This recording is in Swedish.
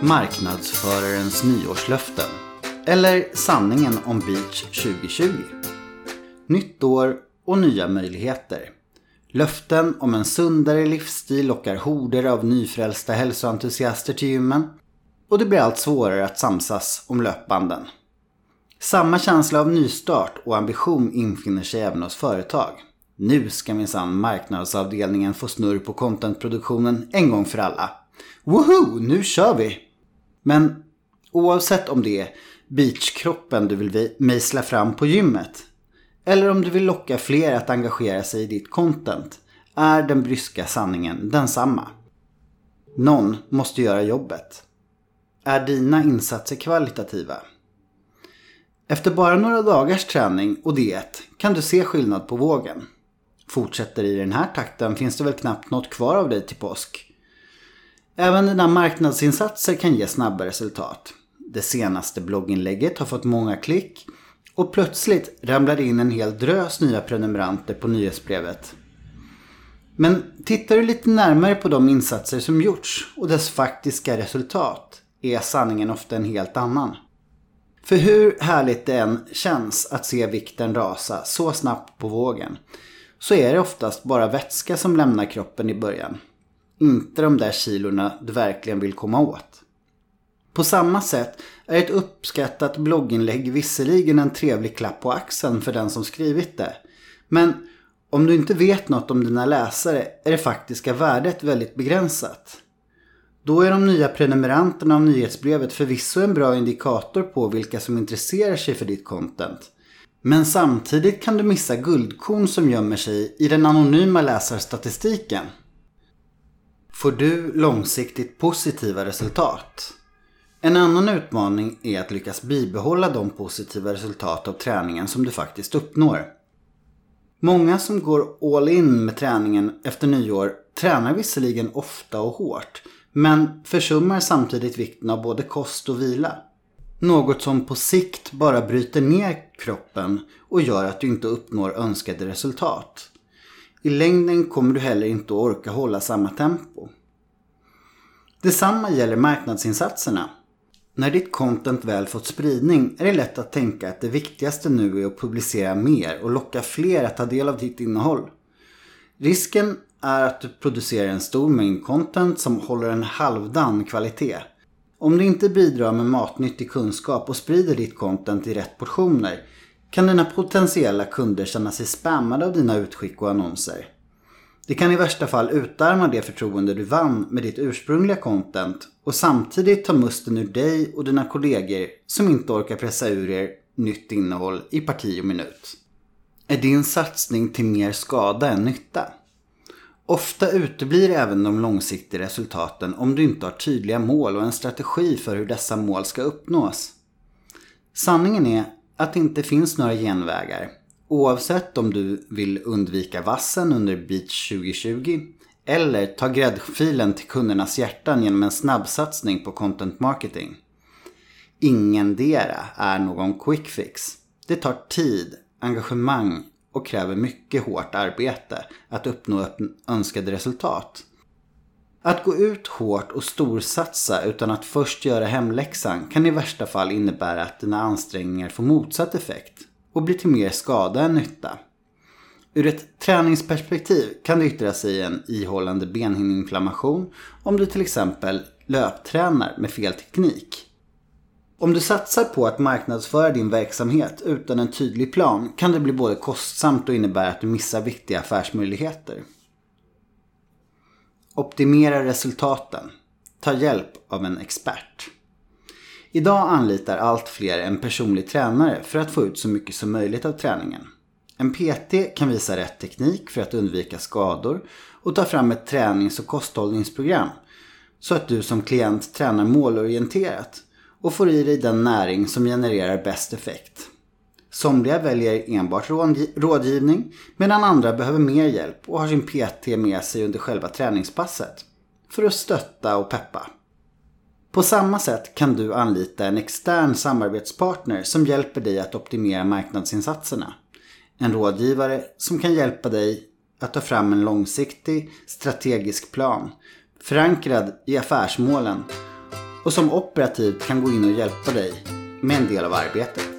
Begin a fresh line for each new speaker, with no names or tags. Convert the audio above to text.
Marknadsförarens nyårslöften. Eller sanningen om Beach 2020. Nytt år och nya möjligheter. Löften om en sundare livsstil lockar horder av nyfrälsta hälsoentusiaster till gymmen. Och det blir allt svårare att samsas om löpbanden. Samma känsla av nystart och ambition infinner sig även hos företag. Nu ska minsann marknadsavdelningen få snurr på contentproduktionen en gång för alla. Woho, nu kör vi! Men oavsett om det är beachkroppen du vill mejsla fram på gymmet eller om du vill locka fler att engagera sig i ditt content är den bryska sanningen densamma. Någon måste göra jobbet. Är dina insatser kvalitativa? Efter bara några dagars träning och diet kan du se skillnad på vågen. Fortsätter i den här takten finns det väl knappt något kvar av dig till påsk. Även dina marknadsinsatser kan ge snabba resultat. Det senaste blogginlägget har fått många klick och plötsligt ramlar det in en hel drös nya prenumeranter på nyhetsbrevet. Men tittar du lite närmare på de insatser som gjorts och dess faktiska resultat är sanningen ofta en helt annan. För hur härligt det än känns att se vikten rasa så snabbt på vågen så är det oftast bara vätska som lämnar kroppen i början. Inte de där kilorna du verkligen vill komma åt. På samma sätt är ett uppskattat blogginlägg visserligen en trevlig klapp på axeln för den som skrivit det. Men om du inte vet något om dina läsare är det faktiska värdet väldigt begränsat. Då är de nya prenumeranterna av nyhetsbrevet förvisso en bra indikator på vilka som intresserar sig för ditt content. Men samtidigt kan du missa guldkorn som gömmer sig i den anonyma läsarstatistiken. Får du långsiktigt positiva resultat? En annan utmaning är att lyckas bibehålla de positiva resultat av träningen som du faktiskt uppnår. Många som går all in med träningen efter nyår tränar visserligen ofta och hårt men försummar samtidigt vikten av både kost och vila. Något som på sikt bara bryter ner kroppen och gör att du inte uppnår önskade resultat. I längden kommer du heller inte att orka hålla samma tempo. Detsamma gäller marknadsinsatserna. När ditt content väl fått spridning är det lätt att tänka att det viktigaste nu är att publicera mer och locka fler att ta del av ditt innehåll. Risken är att du producerar en stor mängd content som håller en halvdan kvalitet. Om du inte bidrar med matnyttig kunskap och sprider ditt content i rätt portioner kan dina potentiella kunder känna sig spammade av dina utskick och annonser. Det kan i värsta fall utarma det förtroende du vann med ditt ursprungliga content och samtidigt ta musten ur dig och dina kollegor som inte orkar pressa ur er nytt innehåll i parti och minut. Är din satsning till mer skada än nytta? Ofta uteblir även de långsiktiga resultaten om du inte har tydliga mål och en strategi för hur dessa mål ska uppnås. Sanningen är att det inte finns några genvägar. Oavsett om du vill undvika vassen under Beach 2020 eller ta gräddfilen till kundernas hjärtan genom en snabbsatsning på content marketing. Ingendera är någon quick fix. Det tar tid, engagemang och kräver mycket hårt arbete att uppnå önskade resultat. Att gå ut hårt och storsatsa utan att först göra hemläxan kan i värsta fall innebära att dina ansträngningar får motsatt effekt och blir till mer skada än nytta. Ur ett träningsperspektiv kan det yttra sig i en ihållande benhinneinflammation om du till exempel löptränar med fel teknik. Om du satsar på att marknadsföra din verksamhet utan en tydlig plan kan det bli både kostsamt och innebära att du missar viktiga affärsmöjligheter. Optimera resultaten. Ta hjälp av en expert. Idag anlitar allt fler en personlig tränare för att få ut så mycket som möjligt av träningen. En PT kan visa rätt teknik för att undvika skador och ta fram ett tränings och kosthållningsprogram så att du som klient tränar målorienterat och får i dig den näring som genererar bäst effekt. Somliga väljer enbart rådgivning medan andra behöver mer hjälp och har sin PT med sig under själva träningspasset för att stötta och peppa. På samma sätt kan du anlita en extern samarbetspartner som hjälper dig att optimera marknadsinsatserna. En rådgivare som kan hjälpa dig att ta fram en långsiktig strategisk plan förankrad i affärsmålen och som operativt kan gå in och hjälpa dig med en del av arbetet.